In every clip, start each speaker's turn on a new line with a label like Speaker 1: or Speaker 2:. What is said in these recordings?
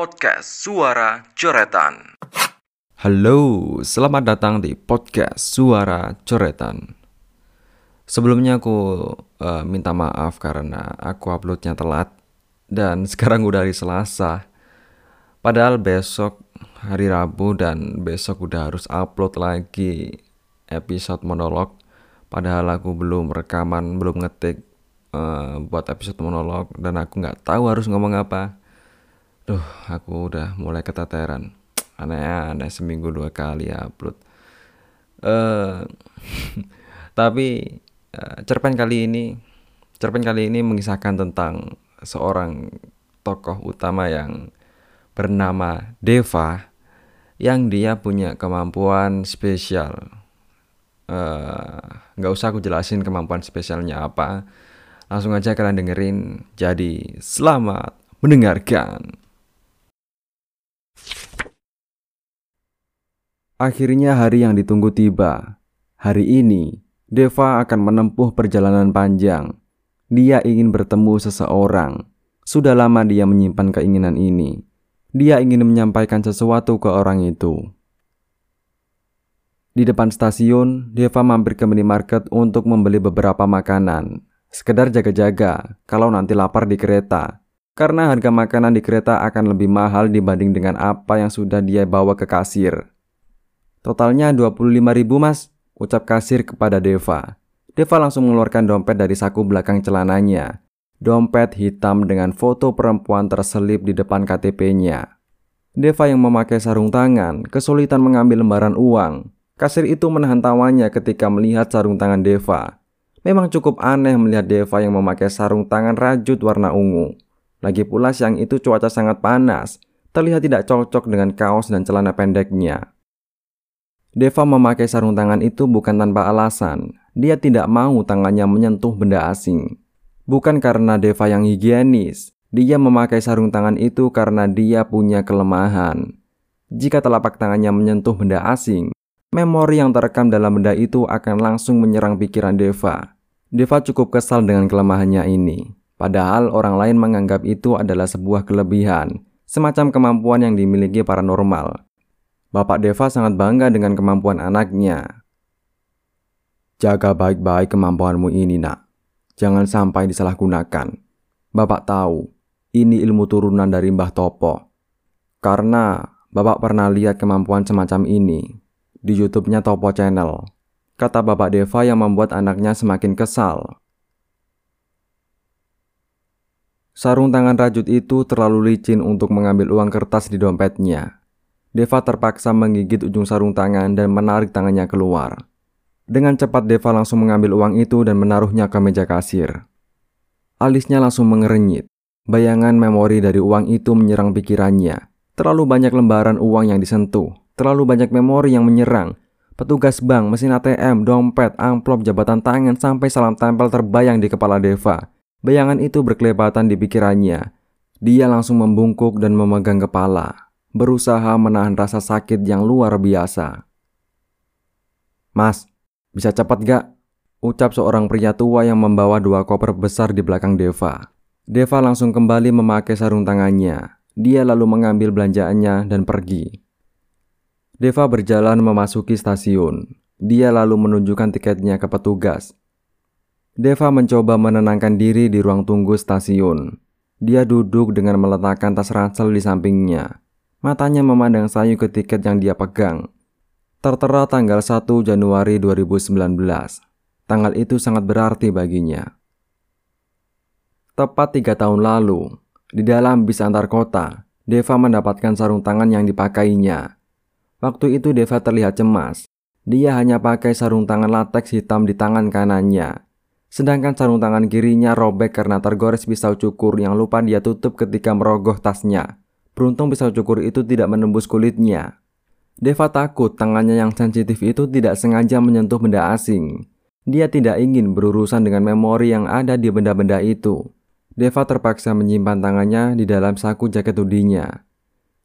Speaker 1: Podcast Suara Coretan.
Speaker 2: Halo, selamat datang di podcast Suara Coretan. Sebelumnya aku uh, minta maaf karena aku uploadnya telat dan sekarang udah hari Selasa. Padahal besok hari Rabu dan besok udah harus upload lagi episode monolog. Padahal aku belum rekaman, belum ngetik uh, buat episode monolog dan aku nggak tahu harus ngomong apa. Duh, aku udah mulai keteteran. Aneh-aneh seminggu dua kali upload. Uh, tapi uh, cerpen kali ini cerpen kali ini mengisahkan tentang seorang tokoh utama yang bernama Deva yang dia punya kemampuan spesial. Eh, nggak uh, usah aku jelasin kemampuan spesialnya apa. Langsung aja kalian dengerin. Jadi selamat mendengarkan Akhirnya hari yang ditunggu tiba. Hari ini, Deva akan menempuh perjalanan panjang. Dia ingin bertemu seseorang. Sudah lama dia menyimpan keinginan ini. Dia ingin menyampaikan sesuatu ke orang itu. Di depan stasiun, Deva mampir ke minimarket untuk membeli beberapa makanan. Sekedar jaga-jaga kalau nanti lapar di kereta. Karena harga makanan di kereta akan lebih mahal dibanding dengan apa yang sudah dia bawa ke kasir. Totalnya 25 ribu mas, ucap kasir kepada Deva. Deva langsung mengeluarkan dompet dari saku belakang celananya. Dompet hitam dengan foto perempuan terselip di depan KTP-nya. Deva yang memakai sarung tangan kesulitan mengambil lembaran uang. Kasir itu menahan tawanya ketika melihat sarung tangan Deva. Memang cukup aneh melihat Deva yang memakai sarung tangan rajut warna ungu. Lagi pula siang itu cuaca sangat panas, terlihat tidak cocok dengan kaos dan celana pendeknya. Deva memakai sarung tangan itu bukan tanpa alasan. Dia tidak mau tangannya menyentuh benda asing. Bukan karena Deva yang higienis, dia memakai sarung tangan itu karena dia punya kelemahan. Jika telapak tangannya menyentuh benda asing, memori yang terekam dalam benda itu akan langsung menyerang pikiran Deva. Deva cukup kesal dengan kelemahannya ini. Padahal orang lain menganggap itu adalah sebuah kelebihan, semacam kemampuan yang dimiliki paranormal. Bapak Deva sangat bangga dengan kemampuan anaknya. Jaga baik-baik kemampuanmu ini, nak. Jangan sampai disalahgunakan. Bapak tahu, ini ilmu turunan dari Mbah Topo. Karena Bapak pernah lihat kemampuan semacam ini di YouTube-nya Topo Channel. Kata Bapak Deva yang membuat anaknya semakin kesal. Sarung tangan rajut itu terlalu licin untuk mengambil uang kertas di dompetnya. Deva terpaksa menggigit ujung sarung tangan dan menarik tangannya keluar. Dengan cepat Deva langsung mengambil uang itu dan menaruhnya ke meja kasir. Alisnya langsung mengerenyit. Bayangan memori dari uang itu menyerang pikirannya. Terlalu banyak lembaran uang yang disentuh, terlalu banyak memori yang menyerang. Petugas bank, mesin ATM, dompet, amplop, jabatan tangan, sampai salam tempel terbayang di kepala Deva. Bayangan itu berkelebatan di pikirannya. Dia langsung membungkuk dan memegang kepala berusaha menahan rasa sakit yang luar biasa. Mas, bisa cepat gak? Ucap seorang pria tua yang membawa dua koper besar di belakang Deva. Deva langsung kembali memakai sarung tangannya. Dia lalu mengambil belanjaannya dan pergi. Deva berjalan memasuki stasiun. Dia lalu menunjukkan tiketnya ke petugas. Deva mencoba menenangkan diri di ruang tunggu stasiun. Dia duduk dengan meletakkan tas ransel di sampingnya. Matanya memandang sayu ke tiket yang dia pegang. Tertera tanggal 1 Januari 2019. Tanggal itu sangat berarti baginya. Tepat tiga tahun lalu, di dalam bis antar kota, Deva mendapatkan sarung tangan yang dipakainya. Waktu itu Deva terlihat cemas. Dia hanya pakai sarung tangan latex hitam di tangan kanannya. Sedangkan sarung tangan kirinya robek karena tergores pisau cukur yang lupa dia tutup ketika merogoh tasnya. Beruntung pisau cukur itu tidak menembus kulitnya. Deva takut tangannya yang sensitif itu tidak sengaja menyentuh benda asing. Dia tidak ingin berurusan dengan memori yang ada di benda-benda itu. Deva terpaksa menyimpan tangannya di dalam saku jaket hoodie-nya.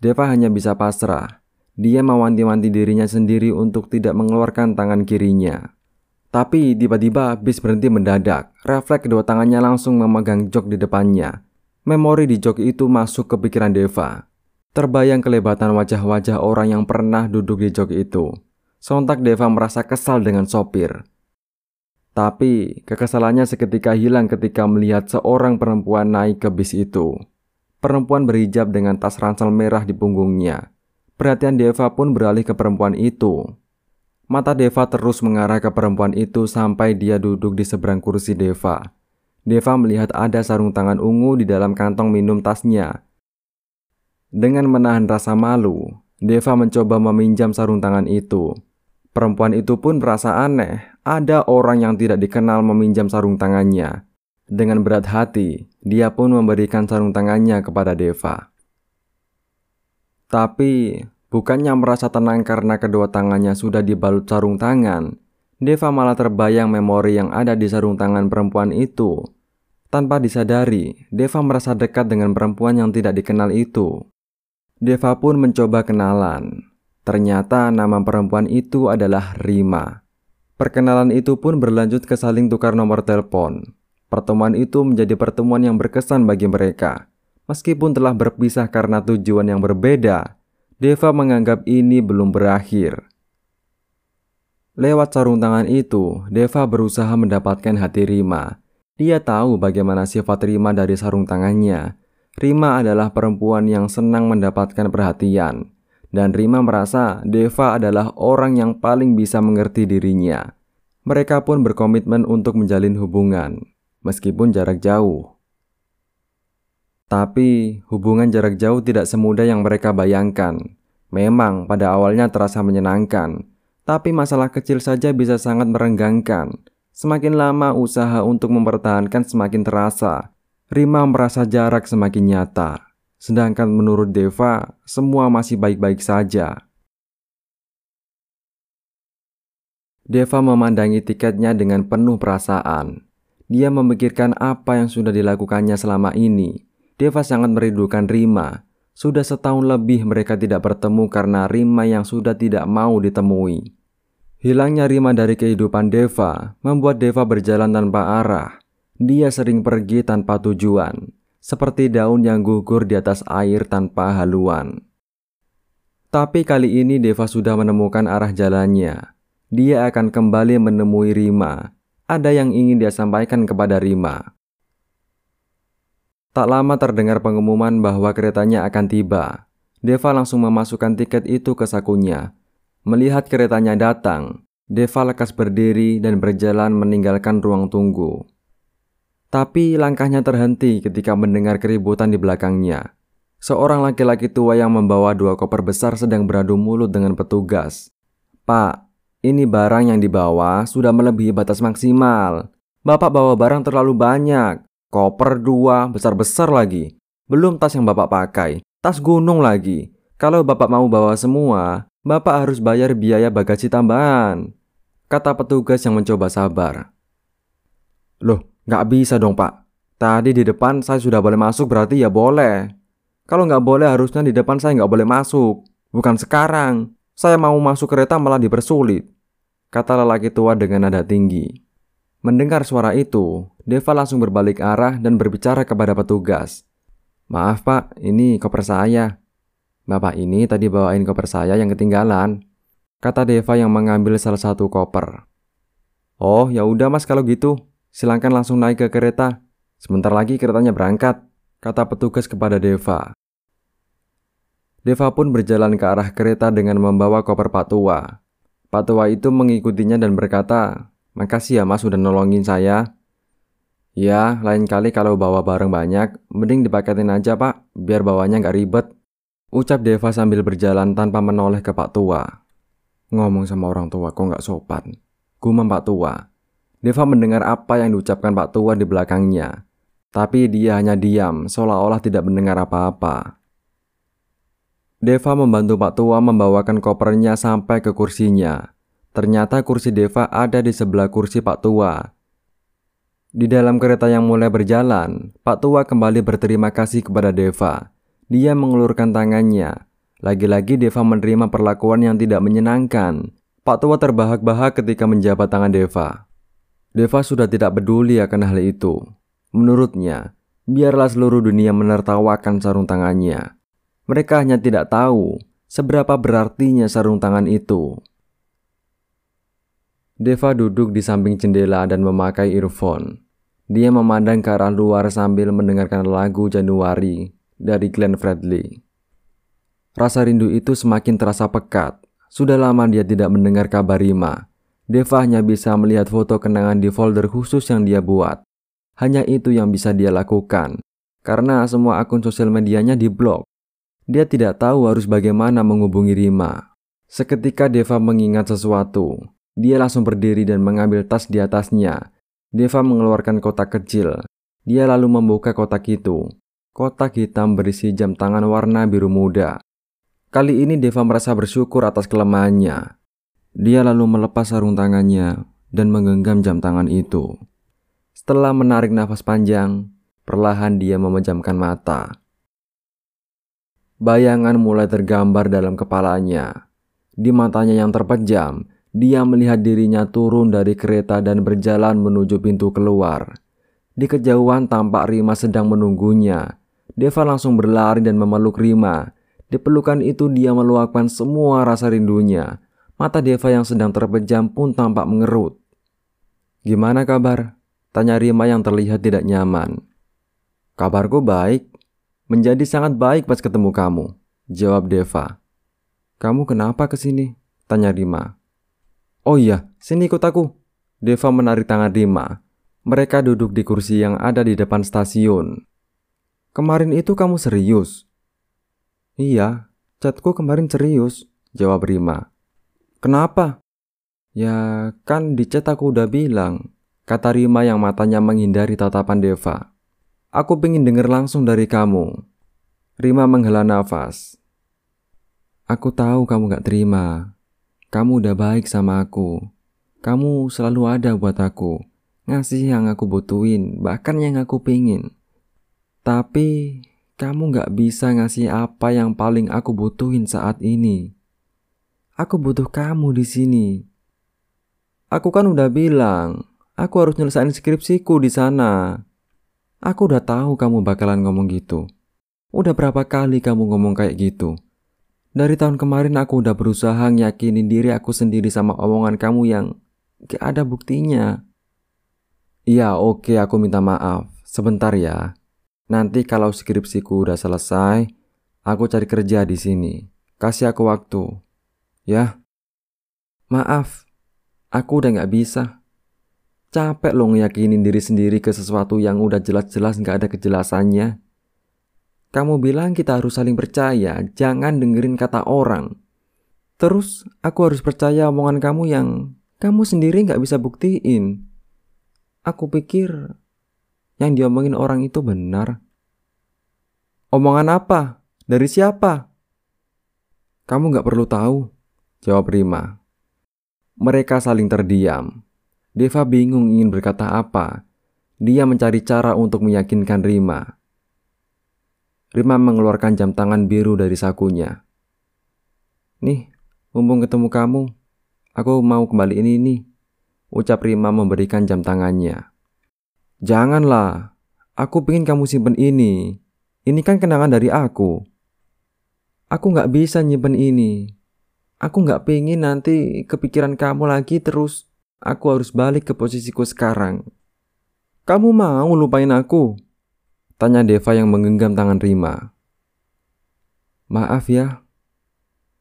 Speaker 2: Deva hanya bisa pasrah. Dia mewanti-wanti dirinya sendiri untuk tidak mengeluarkan tangan kirinya. Tapi tiba-tiba bis berhenti mendadak. Refleks kedua tangannya langsung memegang jok di depannya. Memori di jok itu masuk ke pikiran Deva. Terbayang kelebatan wajah-wajah orang yang pernah duduk di jok itu. Sontak Deva merasa kesal dengan sopir. Tapi kekesalannya seketika hilang ketika melihat seorang perempuan naik ke bis itu. Perempuan berhijab dengan tas ransel merah di punggungnya. Perhatian Deva pun beralih ke perempuan itu. Mata Deva terus mengarah ke perempuan itu sampai dia duduk di seberang kursi Deva. Deva melihat ada sarung tangan ungu di dalam kantong minum tasnya dengan menahan rasa malu, Deva mencoba meminjam sarung tangan itu. Perempuan itu pun merasa aneh, ada orang yang tidak dikenal meminjam sarung tangannya. Dengan berat hati, dia pun memberikan sarung tangannya kepada Deva. Tapi, bukannya merasa tenang karena kedua tangannya sudah dibalut sarung tangan, Deva malah terbayang memori yang ada di sarung tangan perempuan itu. Tanpa disadari, Deva merasa dekat dengan perempuan yang tidak dikenal itu. Deva pun mencoba kenalan. Ternyata nama perempuan itu adalah Rima. Perkenalan itu pun berlanjut ke saling tukar nomor telepon. Pertemuan itu menjadi pertemuan yang berkesan bagi mereka. Meskipun telah berpisah karena tujuan yang berbeda, Deva menganggap ini belum berakhir. Lewat sarung tangan itu, Deva berusaha mendapatkan hati Rima. Dia tahu bagaimana sifat Rima dari sarung tangannya, Rima adalah perempuan yang senang mendapatkan perhatian, dan Rima merasa Deva adalah orang yang paling bisa mengerti dirinya. Mereka pun berkomitmen untuk menjalin hubungan, meskipun jarak jauh. Tapi, hubungan jarak jauh tidak semudah yang mereka bayangkan. Memang pada awalnya terasa menyenangkan, tapi masalah kecil saja bisa sangat merenggangkan. Semakin lama usaha untuk mempertahankan semakin terasa, Rima merasa jarak semakin nyata, sedangkan menurut Deva, semua masih baik-baik saja. Deva memandangi tiketnya dengan penuh perasaan. Dia memikirkan apa yang sudah dilakukannya selama ini. Deva sangat merindukan Rima. Sudah setahun lebih mereka tidak bertemu karena Rima yang sudah tidak mau ditemui. Hilangnya Rima dari kehidupan Deva membuat Deva berjalan tanpa arah. Dia sering pergi tanpa tujuan, seperti daun yang gugur di atas air tanpa haluan. Tapi kali ini Deva sudah menemukan arah jalannya. Dia akan kembali menemui Rima. Ada yang ingin dia sampaikan kepada Rima. Tak lama terdengar pengumuman bahwa keretanya akan tiba. Deva langsung memasukkan tiket itu ke sakunya. Melihat keretanya datang, Deva lekas berdiri dan berjalan meninggalkan ruang tunggu. Tapi langkahnya terhenti ketika mendengar keributan di belakangnya. Seorang laki-laki tua yang membawa dua koper besar sedang beradu mulut dengan petugas. Pak, ini barang yang dibawa sudah melebihi batas maksimal. Bapak bawa barang terlalu banyak. Koper dua, besar-besar lagi. Belum tas yang bapak pakai, tas gunung lagi. Kalau bapak mau bawa semua, bapak harus bayar biaya bagasi tambahan. Kata petugas yang mencoba sabar. Loh, Nggak bisa dong pak. Tadi di depan saya sudah boleh masuk berarti ya boleh. Kalau nggak boleh harusnya di depan saya nggak boleh masuk. Bukan sekarang. Saya mau masuk kereta malah dipersulit. Kata lelaki tua dengan nada tinggi. Mendengar suara itu, Deva langsung berbalik arah dan berbicara kepada petugas. Maaf pak, ini koper saya. Bapak ini tadi bawain koper saya yang ketinggalan. Kata Deva yang mengambil salah satu koper. Oh, ya udah mas kalau gitu. Silahkan langsung naik ke kereta. Sebentar lagi keretanya berangkat, kata petugas kepada Deva. Deva pun berjalan ke arah kereta dengan membawa koper Pak Tua. Pak Tua itu mengikutinya dan berkata, Makasih ya mas sudah nolongin saya. Ya, lain kali kalau bawa barang banyak, mending dipaketin aja pak, biar bawanya nggak ribet. Ucap Deva sambil berjalan tanpa menoleh ke Pak Tua. Ngomong sama orang tua kok nggak sopan. Gumam Pak Tua. Deva mendengar apa yang diucapkan Pak Tua di belakangnya, tapi dia hanya diam seolah-olah tidak mendengar apa-apa. Deva membantu Pak Tua membawakan kopernya sampai ke kursinya. Ternyata kursi Deva ada di sebelah kursi Pak Tua. Di dalam kereta yang mulai berjalan, Pak Tua kembali berterima kasih kepada Deva. Dia mengulurkan tangannya. Lagi-lagi Deva menerima perlakuan yang tidak menyenangkan. Pak Tua terbahak-bahak ketika menjabat tangan Deva. Deva sudah tidak peduli akan hal itu. Menurutnya, biarlah seluruh dunia menertawakan sarung tangannya. Mereka hanya tidak tahu seberapa berartinya sarung tangan itu. Deva duduk di samping jendela dan memakai earphone. Dia memandang ke arah luar sambil mendengarkan lagu Januari dari Glenn Fredly. Rasa rindu itu semakin terasa pekat. Sudah lama dia tidak mendengar kabar Rima. Deva hanya bisa melihat foto kenangan di folder khusus yang dia buat. Hanya itu yang bisa dia lakukan, karena semua akun sosial medianya diblok. Dia tidak tahu harus bagaimana menghubungi Rima. Seketika Deva mengingat sesuatu. Dia langsung berdiri dan mengambil tas di atasnya. Deva mengeluarkan kotak kecil. Dia lalu membuka kotak itu. Kotak hitam berisi jam tangan warna biru muda. Kali ini Deva merasa bersyukur atas kelemahannya. Dia lalu melepas sarung tangannya dan menggenggam jam tangan itu. Setelah menarik nafas panjang, perlahan dia memejamkan mata. Bayangan mulai tergambar dalam kepalanya. Di matanya yang terpejam, dia melihat dirinya turun dari kereta dan berjalan menuju pintu keluar. Di kejauhan tampak Rima sedang menunggunya. Deva langsung berlari dan memeluk Rima. Di pelukan itu dia meluapkan semua rasa rindunya. Mata Deva yang sedang terpejam pun tampak mengerut. Gimana kabar? Tanya Rima yang terlihat tidak nyaman. Kabarku baik. Menjadi sangat baik pas ketemu kamu. Jawab Deva. Kamu kenapa ke sini? Tanya Rima. Oh iya, sini ikut aku. Deva menarik tangan Rima. Mereka duduk di kursi yang ada di depan stasiun. Kemarin itu kamu serius? Iya, chatku kemarin serius, jawab Rima. Kenapa? Ya, kan di chat aku udah bilang, kata Rima yang matanya menghindari tatapan Deva. Aku pengen denger langsung dari kamu. Rima menghela nafas. Aku tahu kamu gak terima, kamu udah baik sama aku. Kamu selalu ada buat aku. Ngasih yang aku butuhin, bahkan yang aku pingin. Tapi kamu gak bisa ngasih apa yang paling aku butuhin saat ini. Aku butuh kamu di sini. Aku kan udah bilang, aku harus nyelesain skripsiku di sana. Aku udah tahu kamu bakalan ngomong gitu. Udah berapa kali kamu ngomong kayak gitu? Dari tahun kemarin aku udah berusaha ngiyakinin diri aku sendiri sama omongan kamu yang gak ada buktinya. Iya oke aku minta maaf. Sebentar ya. Nanti kalau skripsiku udah selesai, aku cari kerja di sini. Kasih aku waktu. Ya. Maaf, aku udah gak bisa. Capek loh ngiyakinin diri sendiri ke sesuatu yang udah jelas-jelas gak ada kejelasannya. Kamu bilang kita harus saling percaya, jangan dengerin kata orang. Terus aku harus percaya omongan kamu yang kamu sendiri nggak bisa buktiin. Aku pikir yang diomongin orang itu benar. Omongan apa? Dari siapa? Kamu nggak perlu tahu, jawab Rima. Mereka saling terdiam. Deva bingung ingin berkata apa. Dia mencari cara untuk meyakinkan Rima. Rima mengeluarkan jam tangan biru dari sakunya. Nih, mumpung ketemu kamu, aku mau kembali ini nih. Ucap Rima memberikan jam tangannya. Janganlah, aku pengen kamu simpen ini. Ini kan kenangan dari aku. Aku nggak bisa nyimpen ini. Aku nggak pengen nanti kepikiran kamu lagi terus. Aku harus balik ke posisiku sekarang. Kamu mau lupain aku? Tanya Deva yang menggenggam tangan Rima. Maaf ya.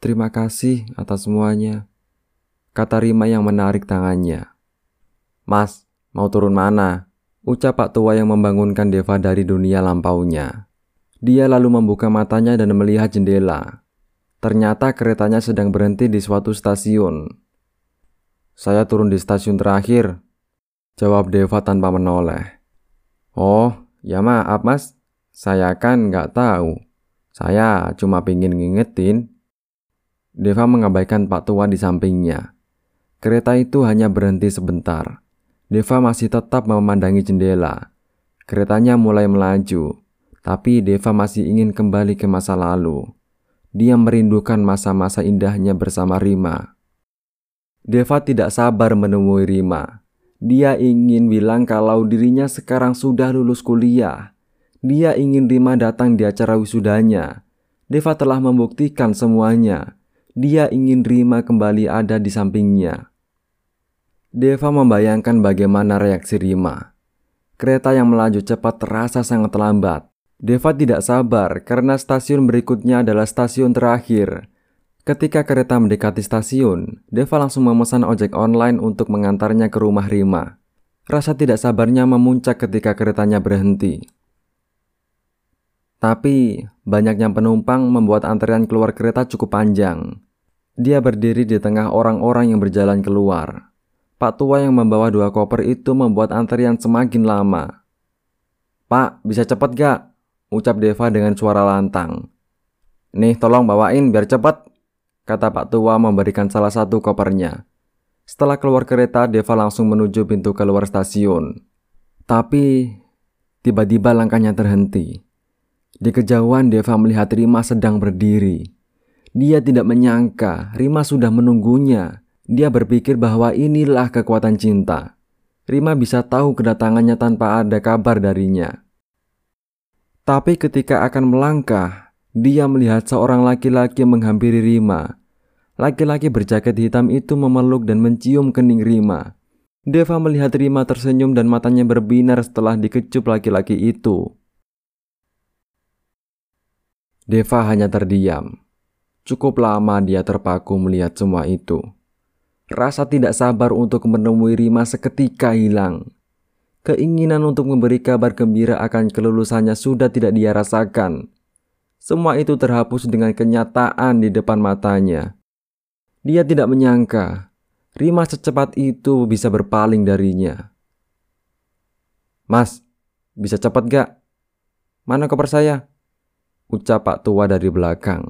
Speaker 2: Terima kasih atas semuanya. Kata Rima yang menarik tangannya. Mas, mau turun mana? Ucap Pak Tua yang membangunkan Deva dari dunia lampaunya. Dia lalu membuka matanya dan melihat jendela. Ternyata keretanya sedang berhenti di suatu stasiun. Saya turun di stasiun terakhir, jawab Deva tanpa menoleh. Oh, Ya maaf mas, saya kan nggak tahu. Saya cuma pingin ngingetin. Deva mengabaikan Pak Tua di sampingnya. Kereta itu hanya berhenti sebentar. Deva masih tetap memandangi jendela. Keretanya mulai melaju, tapi Deva masih ingin kembali ke masa lalu. Dia merindukan masa-masa indahnya bersama Rima. Deva tidak sabar menemui Rima. Dia ingin bilang kalau dirinya sekarang sudah lulus kuliah. Dia ingin Rima datang di acara wisudanya. Deva telah membuktikan semuanya. Dia ingin Rima kembali ada di sampingnya. Deva membayangkan bagaimana reaksi Rima. Kereta yang melaju cepat terasa sangat lambat. Deva tidak sabar karena stasiun berikutnya adalah stasiun terakhir. Ketika kereta mendekati stasiun, Deva langsung memesan ojek online untuk mengantarnya ke rumah Rima. Rasa tidak sabarnya memuncak ketika keretanya berhenti. Tapi, banyaknya penumpang membuat antrian keluar kereta cukup panjang. Dia berdiri di tengah orang-orang yang berjalan keluar. Pak tua yang membawa dua koper itu membuat antrian semakin lama. Pak, bisa cepat gak? Ucap Deva dengan suara lantang. Nih, tolong bawain biar cepat, kata Pak tua memberikan salah satu kopernya. Setelah keluar kereta, Deva langsung menuju pintu keluar stasiun. Tapi, tiba-tiba langkahnya terhenti. Di kejauhan Deva melihat Rima sedang berdiri. Dia tidak menyangka Rima sudah menunggunya. Dia berpikir bahwa inilah kekuatan cinta. Rima bisa tahu kedatangannya tanpa ada kabar darinya. Tapi ketika akan melangkah, dia melihat seorang laki-laki menghampiri Rima. Laki-laki berjaket hitam itu memeluk dan mencium kening Rima. Deva melihat Rima tersenyum dan matanya berbinar setelah dikecup laki-laki itu. Deva hanya terdiam. Cukup lama dia terpaku melihat semua itu. Rasa tidak sabar untuk menemui Rima seketika hilang. Keinginan untuk memberi kabar gembira akan kelulusannya sudah tidak dia rasakan. Semua itu terhapus dengan kenyataan di depan matanya. Dia tidak menyangka Rima secepat itu bisa berpaling darinya. Mas, bisa cepat gak? Mana koper saya? ucap Pak Tua dari belakang.